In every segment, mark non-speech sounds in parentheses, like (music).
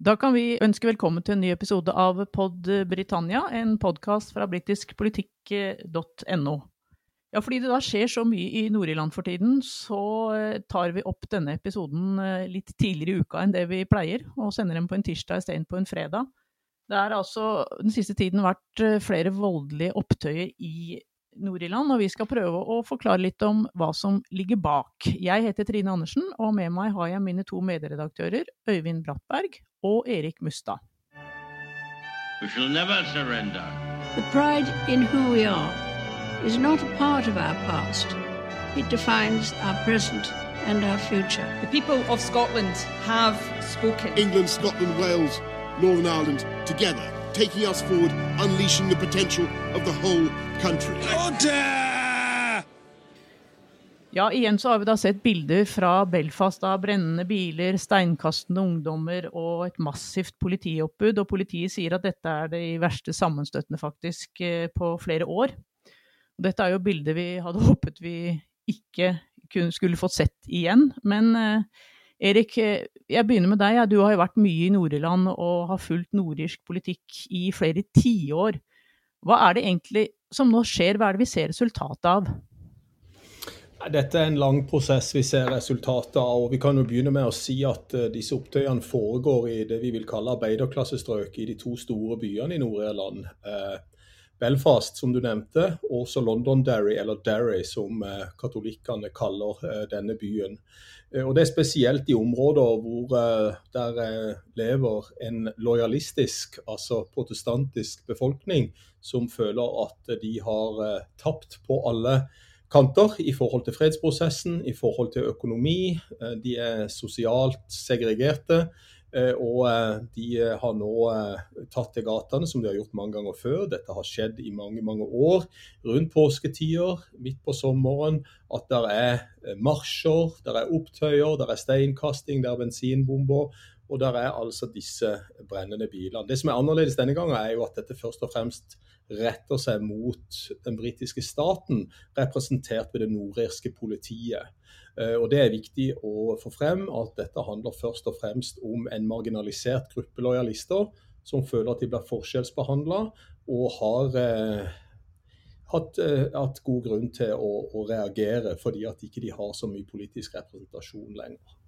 Da kan vi ønske velkommen til en ny episode av Pod Britannia, en podkast fra britiskpolitikk.no. Ja, fordi det da skjer så mye i Nord-Irland for tiden, så eh, tar vi opp denne episoden eh, litt tidligere i uka enn det vi pleier, og sender den på en tirsdag istedenfor en fredag. Det har altså den siste tiden vært eh, flere voldelige opptøyer i Nord-Irland, og vi skal prøve å forklare litt om hva som ligger bak. Jeg heter Trine Andersen, og med meg har jeg mine to medredaktører, Øyvind Brattberg og Erik Mustad. We shall never surrender. The pride in who we are is not a part of our past. It defines our present and our future. The people of Scotland have spoken. England, Scotland, Wales, Northern Ireland together, taking us forward, unleashing the potential of the whole country. Ja, igjen så har vi da sett bilder fra Belfast av brennende biler, steinkastende ungdommer og et massivt politioppbud. Og politiet sier at dette er de verste sammenstøtene faktisk eh, på flere år. Og dette er jo bilder vi hadde håpet vi ikke skulle fått sett igjen. Men eh, Erik, eh, jeg begynner med deg. Du har jo vært mye i Nord-Irland og har fulgt nordirsk politikk i flere tiår. Hva er det egentlig som nå skjer, hva er det vi ser resultatet av? Dette er en lang prosess vi ser resultatet av. og Vi kan jo begynne med å si at uh, disse opptøyene foregår i det vi vil kalle arbeiderklassestrøk i de to store byene i Nord-Irland. Uh, Belfast, som du nevnte, og så Londonderry, eller Derry, som uh, katolikkene kaller denne byen. og Det er spesielt i områder hvor der lever en lojalistisk, altså protestantisk befolkning, som føler at de har tapt på alle kanter i forhold til fredsprosessen, i forhold til økonomi. Eh, de er sosialt segregerte. Eh, og eh, de har nå tatt til gatene, som de har gjort mange ganger før. Dette har skjedd i mange mange år. Rundt påsketider, midt på sommeren. At det er marsjer, det er opptøyer, det er steinkasting, det er bensinbomber. Og der er altså disse brennende bilene. Det som er annerledes denne gangen, er jo at dette først og fremst retter seg mot den britiske staten, representert ved det nordirske politiet. Eh, og Det er viktig å få frem at dette handler først og fremst om en marginalisert gruppe lojalister som føler at de blir forskjellsbehandla, og har eh, hatt, eh, hatt, god grunn til å, å, reagere fordi at ikke de har så mye politisk representasjon lenger.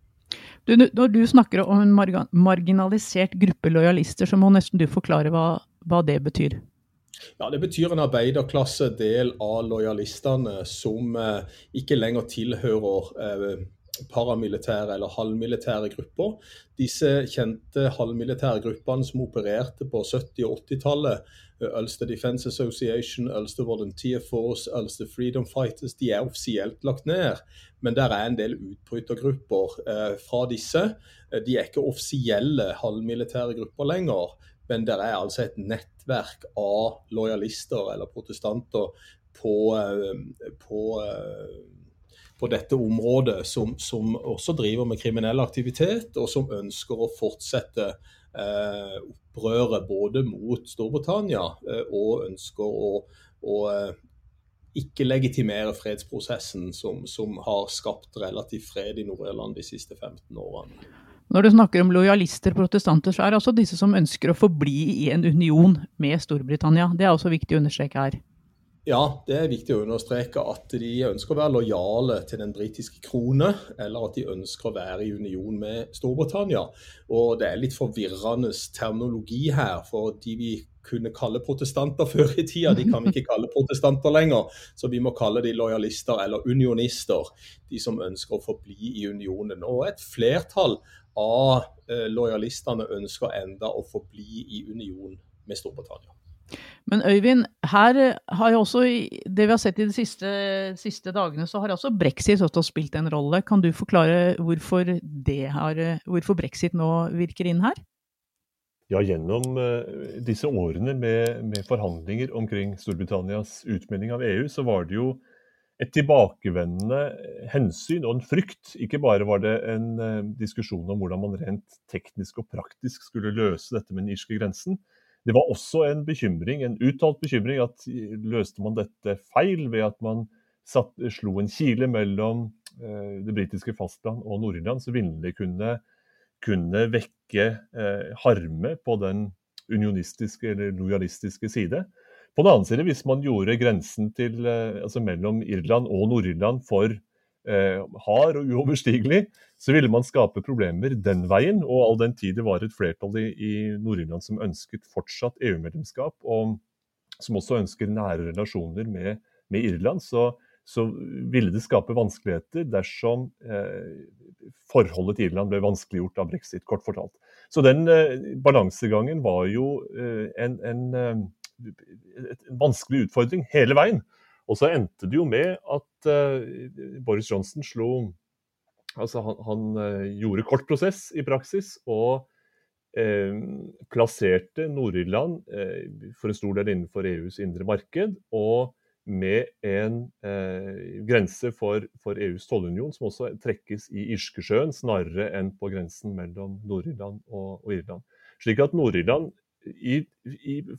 Du, når du snakker om en marginalisert gruppe lojalister, så må nesten du forklare hva, hva det betyr? Ja, Det betyr en arbeiderklassedel av lojalistene som eh, ikke lenger tilhører eh, paramilitære eller halvmilitære grupper. Disse kjente halvmilitære gruppene som opererte på 70- og 80-tallet, eh, Ulster Defence Association, Ulster Volunteer Force, Ulster Freedom Fighters, de er offisielt lagt ned. Men der er en del utbrytergrupper eh, fra disse. Eh, de er ikke offisielle halvmilitære grupper lenger. Men det er altså et nettverk av lojalister eller protestanter på, eh, på, eh, på dette området som, som, også driver med kriminell aktivitet, og som ønsker å fortsette eh, opprøret både mot Storbritannia eh, og ønsker å, å eh, ikke legitimere fredsprosessen som, som har skapt relativ fred i Nord-Irland de siste 15 årene. Når du snakker om lojalister, protestanter, så er det altså disse som ønsker å forbli i en union med Storbritannia. Det er også viktig å understreke her. Ja, det er viktig å understreke at de ønsker å være lojale til den britiske krone, eller at de ønsker å være i union med Storbritannia. Og det er litt forvirrende terminologi her, for de vi kunne kalle protestanter før i tida, de kan vi ikke kalle protestanter lenger. Så vi må kalle de lojalister eller unionister, de som ønsker å forbli i unionen. Og et flertall av eh, lojalistene ønsker enda å forbli i union med Storbritannia. Men Øyvind, her har jo også, det vi har sett i de siste, siste dagene, så har også brexit også spilt en rolle. Kan du forklare hvorfor, har, hvorfor brexit nå virker inn her? Ja, Gjennom uh, disse årene med, med, forhandlinger omkring Storbritannias utmelding av EU, så var det jo et tilbakevendende hensyn og en frykt. Ikke bare var det en diskusjon om hvordan man rent teknisk og praktisk skulle løse dette med den irske grensen. Det var også en bekymring, en uttalt bekymring at løste man dette feil ved at man satt, slo en kile mellom eh, det britiske fastland og Nord-Irland, så ville det kunne kunne vekke eh, harme på den unionistiske eller lojalistiske side. På den annen side, hvis man gjorde grensen til, eh, altså mellom Irland og Nord-Irland for eh, hard og uoverstigelig, så ville man skape problemer den veien. Og all den tid det var et flertall i, Nord-Irland som ønsket fortsatt EU-medlemskap, og som også ønsker nære relasjoner med, med Irland, så, så, ville det skape vanskeligheter dersom eh, forholdet til Irland ble vanskeliggjort av brexit, kort fortalt. Så den eh, balansegangen var jo eh, en, en, en, eh, vanskelig utfordring hele veien. Og så endte det jo med at uh, Boris Johnson slo Altså han, han uh, gjorde kort prosess i praksis og plasserte Nord-Irland for en stor del innenfor EUs indre marked. og med en eh, grense for, for, EUs tollunion, som også trekkes i Irskesjøen, snarere enn på grensen mellom Nord-Irland og, og, Irland. Slik at Nord-Irland,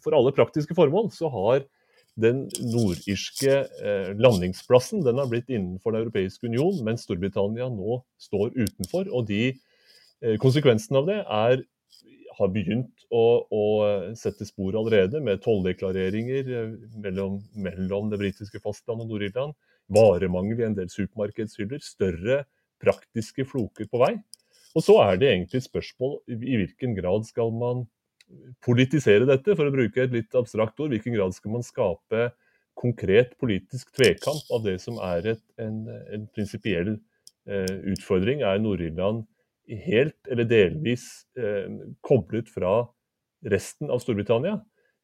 for alle praktiske formål, så har den nordirske eh, landingsplassen den har blitt innenfor Den europeiske union, mens Storbritannia nå står utenfor. og de eh, Konsekvensen av det er har begynt å, å sette spor allerede, med tolldeklareringer eh, mellom, mellom det britiske fastlandet og Nord-Irland. Varemangel i en del supermarkedshyller. Større praktiske floker på vei. Og så er det egentlig et spørsmål i hvilken grad skal man politisere dette, for å bruke et litt abstrakt ord. hvilken grad skal man skape konkret politisk tvekamp av det som er et, en, en prinsipiell eh, utfordring? Er Nord-Irland helt eller delvis eh, koblet fra resten av Storbritannia,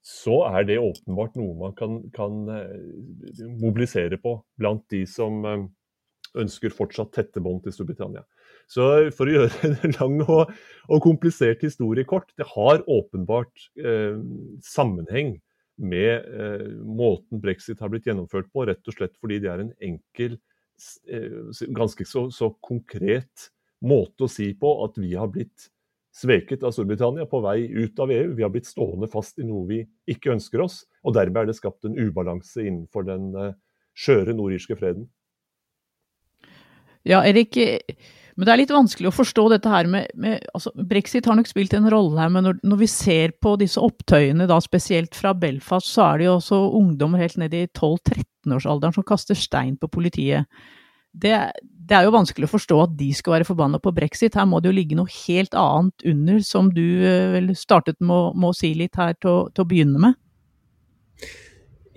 så er det åpenbart noe man kan, kan eh, mobilisere på blant de som eh, ønsker fortsatt tette bånd til Storbritannia. Så for å gjøre en (laughs) lang og, og komplisert historie kort, det har åpenbart eh, sammenheng med eh, måten brexit har blitt gjennomført på, rett og slett fordi det er en enkel, eh, ganske så, så konkret måte å si på at vi har blitt sveket av Storbritannia på vei ut av EU. Vi har blitt stående fast i noe vi ikke ønsker oss. Og dermed er det skapt en ubalanse innenfor den uh, skjøre nordirske freden. Ja, Erik, men det er litt vanskelig å forstå dette her med, med altså, Brexit har nok spilt en rolle her, men når, når, vi ser på disse opptøyene, da spesielt fra Belfast, så er det jo også ungdommer helt ned i 12-13-årsalderen som kaster stein på politiet det, det, er jo vanskelig å forstå at de skal være forbanna på brexit. Her må det jo ligge noe helt annet under, som du eh, vel startet med, å si litt her til, å begynne med?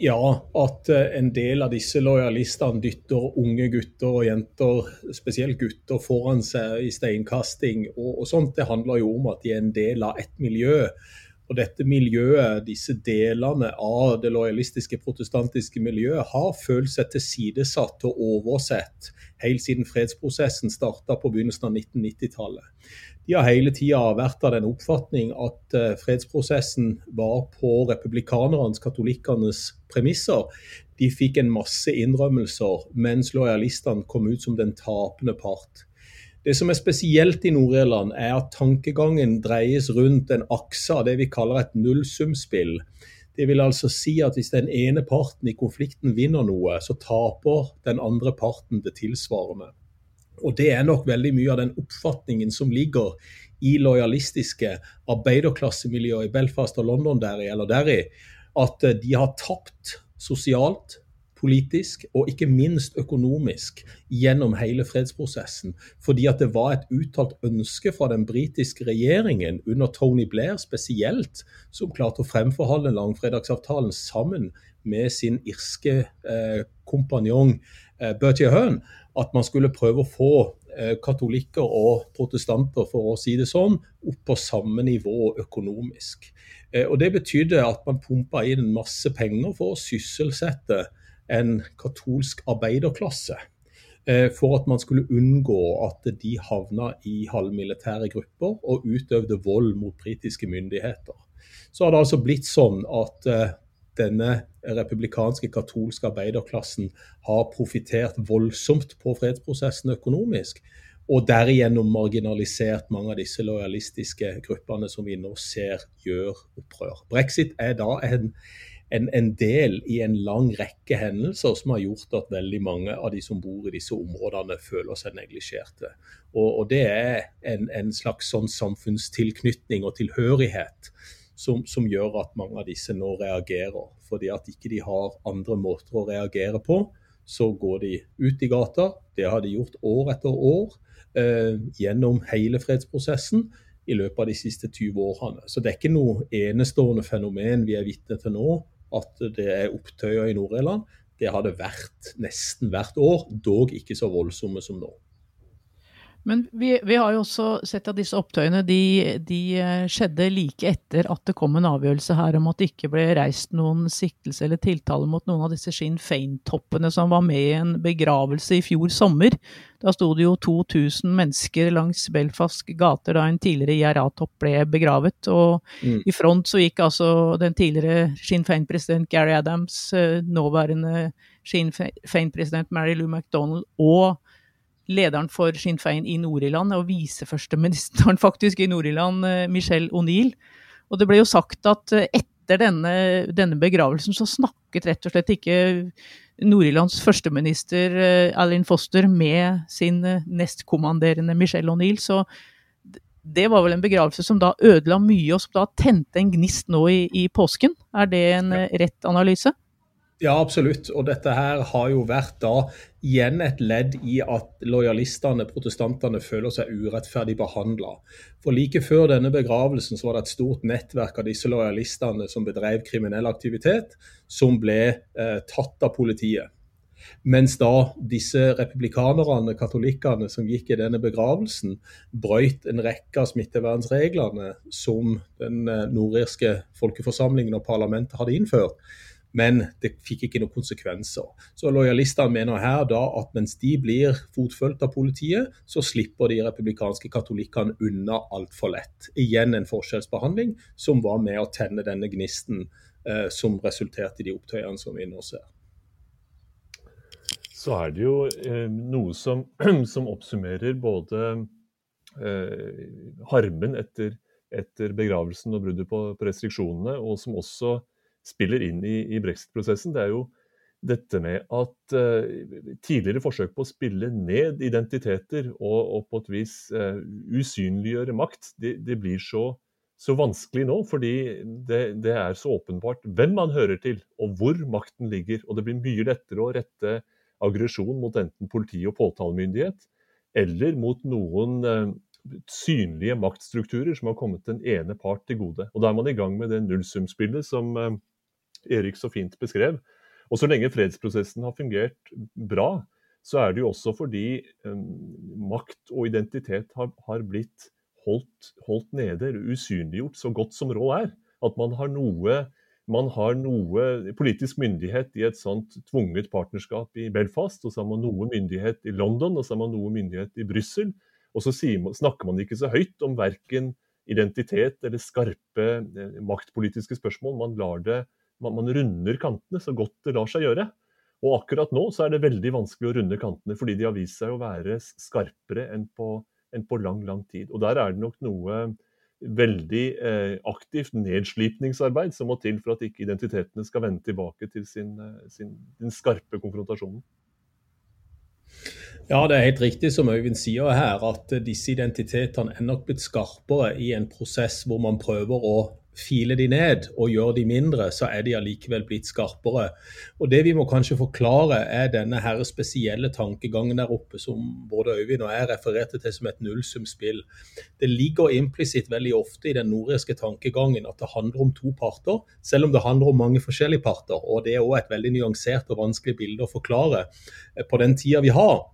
Ja, at eh, en del av disse lojalistene dytter unge gutter og jenter, spesielt gutter, foran seg i steinkasting og, og sånt. Det handler jo om at de er en del av et miljø og dette miljøet, disse delene av det lojalistiske protestantiske miljøet, har følt seg tilsidesatt og oversett helt siden fredsprosessen starta på begynnelsen av 1990-tallet. De har hele tida vært av den oppfatning at eh, fredsprosessen var på republikanernes, katolikkenes premisser. De fikk en masse innrømmelser, mens lojalistene kom ut som den tapende part. Det som er spesielt i Nord-Irland, er at tankegangen dreies rundt en akse av det vi kaller et nullsumspill. Det vil altså si at hvis den ene parten i konflikten vinner noe, så taper den andre parten det tilsvarende. Og Det er nok veldig mye av den oppfatningen som ligger i lojalistiske arbeiderklassemiljøer i Belfast og London deri eller deri, at de har tapt sosialt, politisk og ikke minst økonomisk gjennom hele fredsprosessen. Fordi at det var et uttalt ønske fra den britiske regjeringen, under Tony Blair spesielt, som klarte å fremforhandle langfredagsavtalen sammen med sin irske eh, kompanjong eh, Bertie Ahern, at man skulle prøve å få eh, katolikker og protestanter, for å si det sånn, opp på samme nivå økonomisk. Eh, og Det betydde at man pumpa inn masse penger for å sysselsette en katolsk arbeiderklasse. Eh, for at man skulle unngå at de havna i halvmilitære grupper og utøvde vold mot britiske myndigheter. Så har det altså blitt sånn at eh, denne republikanske katolske arbeiderklassen har profitert voldsomt på fredsprosessen økonomisk, og derigjennom marginalisert mange av disse lojalistiske gruppene som vi nå ser gjør opprør. Brexit er da en en, en, del i en lang rekke hendelser som har gjort at veldig mange av de som bor i disse områdene, føler seg neglisjerte. Og, og det er en, en slags sånn samfunnstilknytning og tilhørighet som, som, gjør at mange av disse nå reagerer. Fordi at ikke de har andre måter å reagere på, så går de ut i gata. Det har de gjort år etter år eh, gjennom hele fredsprosessen i løpet av de siste 20 årene. Så det er ikke noe enestående fenomen vi er vitne til nå, at det er opptøyer i Nord-Irland. Det har det vært nesten hvert år, dog ikke så voldsomme som nå. Men vi, vi, har jo også sett at disse opptøyene de, de, eh, skjedde like etter at det kom en avgjørelse her om at det ikke ble reist noen siktelse eller tiltale mot noen av disse Sinn Fein-toppene som var med i en begravelse i fjor sommer. Da sto det jo 2000 mennesker langs Belfast gater da en tidligere IRA-topp ble begravet. Og mm. i front så gikk altså den tidligere Sinn Fein-president Gary Adams, eh, nåværende Sinn Fein-president Mary Lou MacDonald og lederen for Sinn Fein i Nord-Irland, og viseførsteministeren (laughs) faktisk i Nord-Irland, eh, Michelle O'Neill. Og det ble jo sagt at eh, etter denne, denne, begravelsen så snakket rett og slett ikke Nord-Irlands førsteminister eh, Alan Foster med sin nestkommanderende Michelle O'Neill. Så det var vel en begravelse som da ødela mye, og som da tente en gnist nå i, i påsken. Er det en rett analyse? Ja, absolutt. Og dette her har jo vært da igjen et ledd i at lojalistene, protestantene, føler seg urettferdig behandla. For like før denne begravelsen så var det et stort nettverk av disse lojalistene som bedrev kriminell aktivitet, som ble eh, tatt av politiet. Mens da disse republikanerne, katolikkene, som gikk i denne begravelsen, brøyt en rekke av smittevernreglene som den eh, nordirske folkeforsamlingen og parlamentet hadde innført men det fikk ikke noen konsekvenser. Så Lojalistene mener her da at mens de blir fotfulgt av politiet, så slipper de republikanske katolikkene unna altfor lett. Igjen en forskjellsbehandling som var med å tenne denne gnisten eh, som resulterte i de opptøyene som vi nå ser. Så er det jo eh, noe som, (clears throat) som, oppsummerer både eh, harmen etter, etter, begravelsen og bruddet på, på restriksjonene, og som også spiller inn i, i brexit-prosessen, det er jo dette med at uh, tidligere forsøk på å spille ned identiteter og, og på et vis uh, usynliggjøre makt, det, de blir så, så, vanskelig nå. Fordi det, det, er så åpenbart hvem man hører til, og hvor makten ligger. Og det blir mye lettere å rette aggresjon mot enten politi og påtalemyndighet, eller mot noen uh, synlige maktstrukturer som har kommet den ene part til gode. Og Da er man i gang med det nullsumspillet som Erik så fint beskrev. Og så lenge fredsprosessen har fungert bra, så er det jo også fordi um, makt og identitet har, har blitt holdt, holdt, nede, usynliggjort, så godt som råd er. At man har noe man har noe politisk myndighet i et sånt tvunget partnerskap i Belfast, og så har man noe myndighet i London, og så har man noe myndighet i Brussel. Og så man, snakker man ikke så høyt om verken identitet eller skarpe eh, maktpolitiske spørsmål. Man lar det man, man, runder kantene så godt det lar seg gjøre. Og akkurat nå så er det veldig vanskelig å runde kantene, fordi de har vist seg å være skarpere enn på, enn på lang, lang tid. Og der er det nok noe veldig eh, aktivt nedslipningsarbeid som må til for at ikke identitetene skal vende tilbake til sin, eh, sin, den skarpe konfrontasjonen. Ja, det er helt riktig som Øyvind sier her, at disse identitetene er nok blitt skarpere i en prosess hvor man prøver å filer de ned og gjør de mindre, så er de allikevel blitt skarpere. Og Det vi må kanskje forklare, er denne her spesielle tankegangen der oppe, som både Øyvind og jeg refererte til som et nullsumspill. Det ligger implisitt veldig ofte i den nordiske tankegangen at det handler om to parter, selv om det handler om mange forskjellige parter. Og Det er òg et veldig nyansert og vanskelig bilde å forklare på den tida vi har.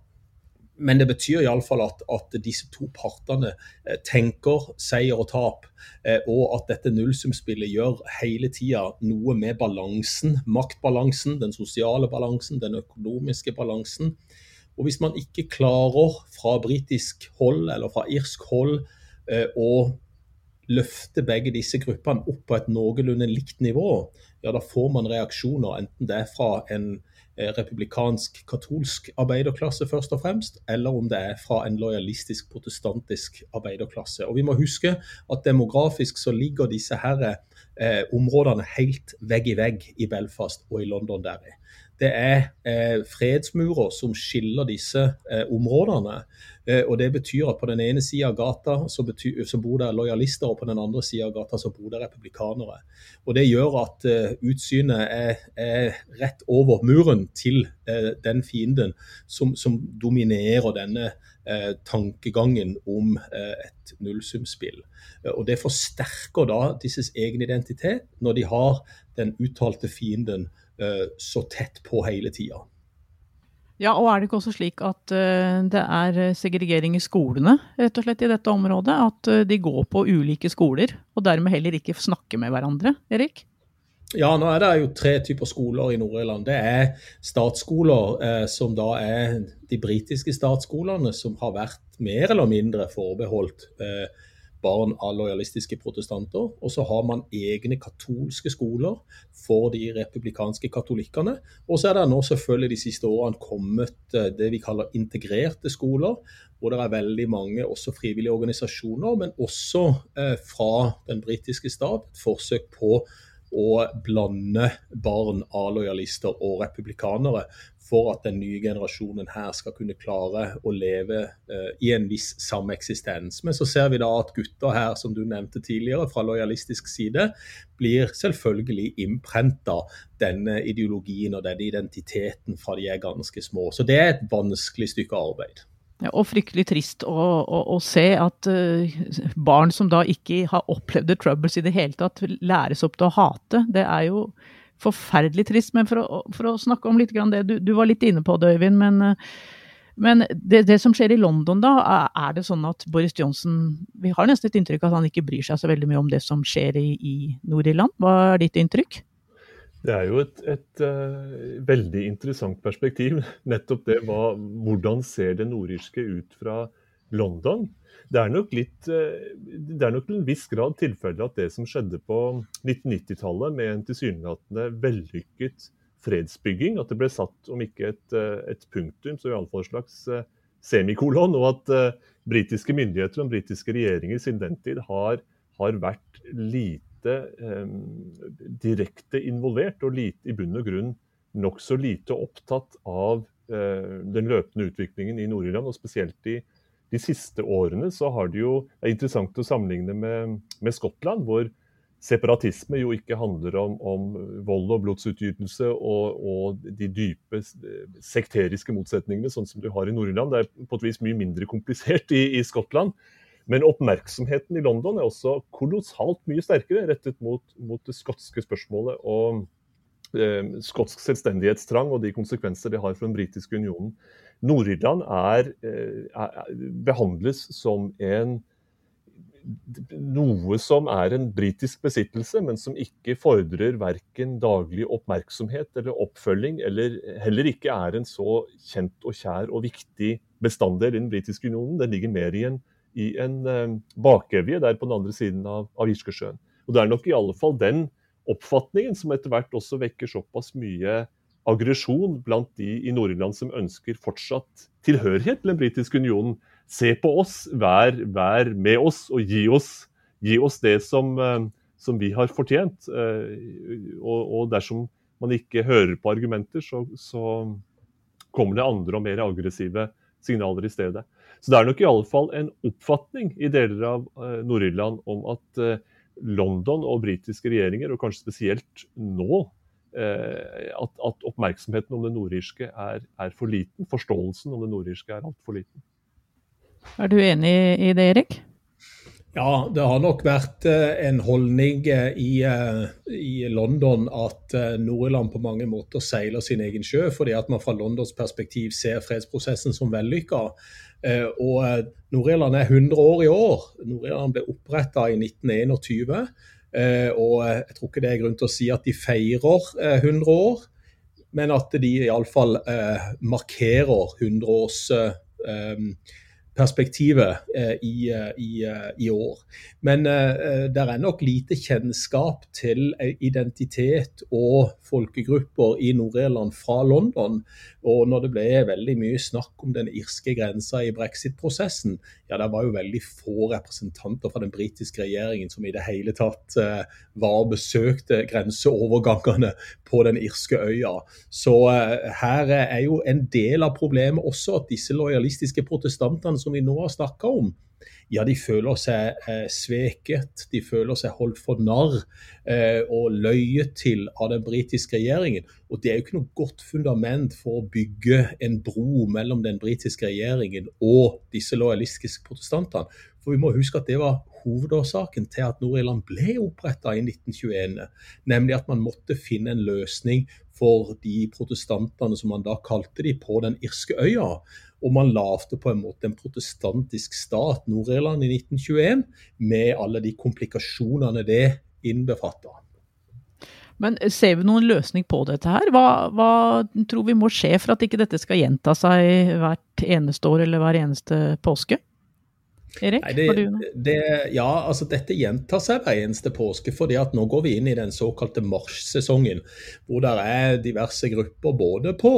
Men det betyr iallfall at, at disse to partene eh, tenker seier og tap, eh, og at dette nullsumspillet gjør hele tida noe med balansen, maktbalansen, den sosiale balansen, den økonomiske balansen. Og hvis man ikke klarer fra britisk hold eller fra irsk hold eh, å løfte begge disse gruppene opp på et noenlunde likt nivå, ja, da får man reaksjoner, enten det er fra en republikansk katolsk arbeiderklasse, først og fremst, eller om det er fra en lojalistisk protestantisk arbeiderklasse. Og Vi må huske at demografisk så ligger disse her eh, områdene helt vegg i vegg i Belfast og i London Derry. Det er eh, fredsmurer som skiller disse eh, områdene. Eh, og Det betyr at på den ene sida av gata så, betyr, så, bor det lojalister, og på den andre sida av gata så bor det republikanere. Og Det gjør at eh, utsynet er, er, rett over muren til eh, den fienden som, som dominerer denne eh, tankegangen om et nullsumspill. Og Det forsterker da disses egen identitet når de har den uttalte fienden så tett på hele tida. Ja, og er det ikke også slik at uh, det er segregering i skolene rett og slett i dette området? At uh, de går på ulike skoler, og dermed heller ikke snakker med hverandre, Erik? Ja, nå er det jo tre typer skoler i Nord-Irland. Det er statsskoler, eh, som da er de britiske statsskolene, som har vært mer eller mindre forbeholdt eh, barn av lojalistiske protestanter. Og så har man egne katolske skoler for de republikanske katolikkene. Og så er det nå selvfølgelig de siste årene kommet eh, det vi kaller integrerte skoler, hvor det er veldig mange også frivillige organisasjoner, men også eh, fra den britiske stat et forsøk på å blande barn av lojalister og republikanere for at den nye generasjonen her skal kunne klare å leve eh, i en viss sameksistens. Men så ser vi da at gutter her, som du nevnte tidligere, fra lojalistisk side, blir selvfølgelig innprenta denne ideologien og denne identiteten fra de er ganske små. Så det er et vanskelig stykke arbeid. Ja, og fryktelig trist å, å, å se at uh, barn som da ikke har opplevd troubles i det hele tatt, læres opp til å hate. Det er jo forferdelig trist. Men for å, for å snakke om litt det, du, du, var litt inne på det, Øyvind. men uh, men det, det, som skjer i London da, er det sånn at Boris Johnson Vi har nesten et inntrykk av at han ikke bryr seg så veldig mye om det som skjer i, i Nord-Irland. Hva er ditt inntrykk? Det er jo et, et uh, veldig interessant perspektiv. (laughs) Nettopp det. Hva, hvordan ser det nordirske ut fra London? Det er nok litt uh, Det er nok til en viss grad tilfelle at det som skjedde på 1990-tallet, med en tilsynelatende vellykket fredsbygging, at det ble satt om ikke et, uh, et punktum, så iallfall et slags semikolon, og at britiske myndigheter og britiske regjeringer siden den tid har, har vært lite eh, direkte involvert og lite, i bunn og grunn nokså lite opptatt av eh, den løpende utviklingen i Nord-Irland. Og spesielt i de siste årene så har det jo Det er interessant å sammenligne med, med Skottland, hvor separatisme jo ikke handler om, om vold og blodsutgytelse og, og, de dype sekteriske motsetningene, sånn som du har i Nord-Irland. Det er på et vis mye mindre komplisert i, i Skottland. Men oppmerksomheten i London er også kolossalt mye sterkere rettet mot, mot det skotske spørsmålet og eh, skotsk selvstendighetstrang og de konsekvenser det har for den britiske unionen. Nord-Irland er, eh, er, behandles som en noe som er en britisk besittelse, men som ikke fordrer verken daglig oppmerksomhet eller oppfølging, eller heller ikke er en så kjent og kjær og viktig bestanddel i den britiske unionen. Den ligger mer i en i en eh, bakevje der på den andre siden av, av Irskesjøen. Og Det er nok i alle fall den oppfatningen som etter hvert også vekker såpass mye aggresjon blant de i Nord-Irland som ønsker fortsatt tilhørighet til den britiske unionen. Se på oss, vær, vær med oss og gi oss, gi oss det som, eh, som, vi har fortjent. Eh, og, og, dersom man ikke hører på argumenter, så, så kommer det andre og mer aggressive signaler i stedet. Så det er nok i alle fall en oppfatning i deler av uh, Nord-Irland om at London og britiske regjeringer, og kanskje spesielt nå, at, at, oppmerksomheten om det nordirske er, er, for liten. Forståelsen om det nordirske er altfor liten. Er du enig i det, Erik? Ja, det har nok vært en holdning i, i London at Nord-Irland på mange måter seiler sin egen sjø, fordi at man fra Londons perspektiv ser fredsprosessen som vellykka. Eh, og eh, Nord-Irland er 100 år i år. Nord-Irland ble oppretta i 1921. Eh, og jeg tror ikke det er grunn til å si at de feirer 100 år, men at de iallfall markerer 100-års perspektivet eh, i, eh, i, eh, i, år. Men det er nok lite kjennskap til identitet og folkegrupper i Nord-Irland fra London. Og når det ble veldig mye snakk om den irske grensa i brexit-prosessen, ja, det var jo veldig få representanter fra den britiske regjeringen som i det hele tatt var besøkte grenseovergangene på den irske øya. Så her er jo en del av problemet også at disse lojalistiske protestantene som vi nå har snakka om, ja, de føler seg eh, sveket, de føler seg holdt for narr eh, og løyet til av den britiske regjeringen. Og Det er jo ikke noe godt fundament for å bygge en bro mellom den britiske regjeringen og disse lojalistiske protestantene. For vi må huske at det var hovedårsaken til at Nord-Irland ble oppretta i 1921. Nemlig at man måtte finne en løsning for de protestantene som man da kalte de på den irske øya. Og man lagde på en måte en protestantisk stat, Nord-Irland, i 1921, med alle de komplikasjonene det innbefatta. Men ser vi noen løsning på dette her? Hva, hva, tror vi må skje for at ikke dette skal gjenta seg hvert eneste år eller hver eneste påske? Erik, Nei, det, det, ja, altså dette gjentar seg hver eneste påske. fordi at nå går vi inn i den såkalte marsjsesongen. Hvor det er diverse grupper både på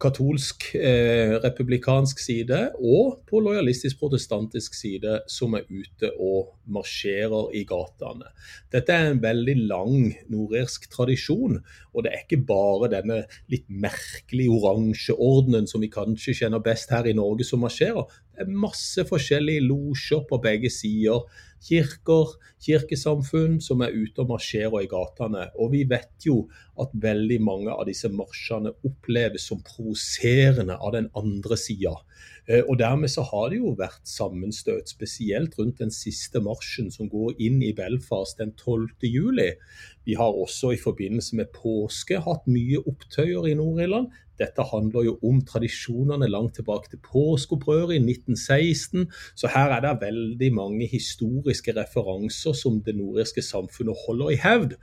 katolsk eh, republikansk side og på lojalistisk protestantisk side som er ute og marsjerer i gatene. Dette er en veldig lang nordirsk tradisjon, og det er ikke bare denne litt merkelige oransje ordenen som vi kanskje kjenner best her i Norge som marsjerer. Masse forskjellige losjer på begge sider kirker, kirkesamfunn som er ute og marsjerer i gatene. Og vi vet jo at veldig mange av disse marsjene oppleves som provoserende av den andre sida. Eh, og dermed så har det jo vært sammenstøt, spesielt rundt den siste marsjen som går inn i Belfast den 12. juli. Vi har også i forbindelse med påske hatt mye opptøyer i Nord-Irland. Dette handler jo om tradisjonene langt tilbake til påskeopprøret i 1916. Så her er det veldig mange historiske referanser som det nordirske samfunnet holder i hevd.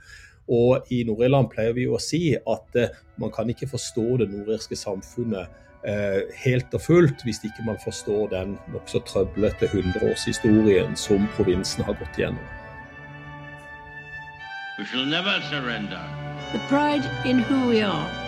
Og i Nord-Irland pleier vi jo å si at eh, man kan ikke forstå det nordirske samfunnet eh, helt og fullt hvis ikke man forstår den nokså trøblete hundreårshistorien som provinsen har gått gjennom. We shall never surrender. The pride in who we are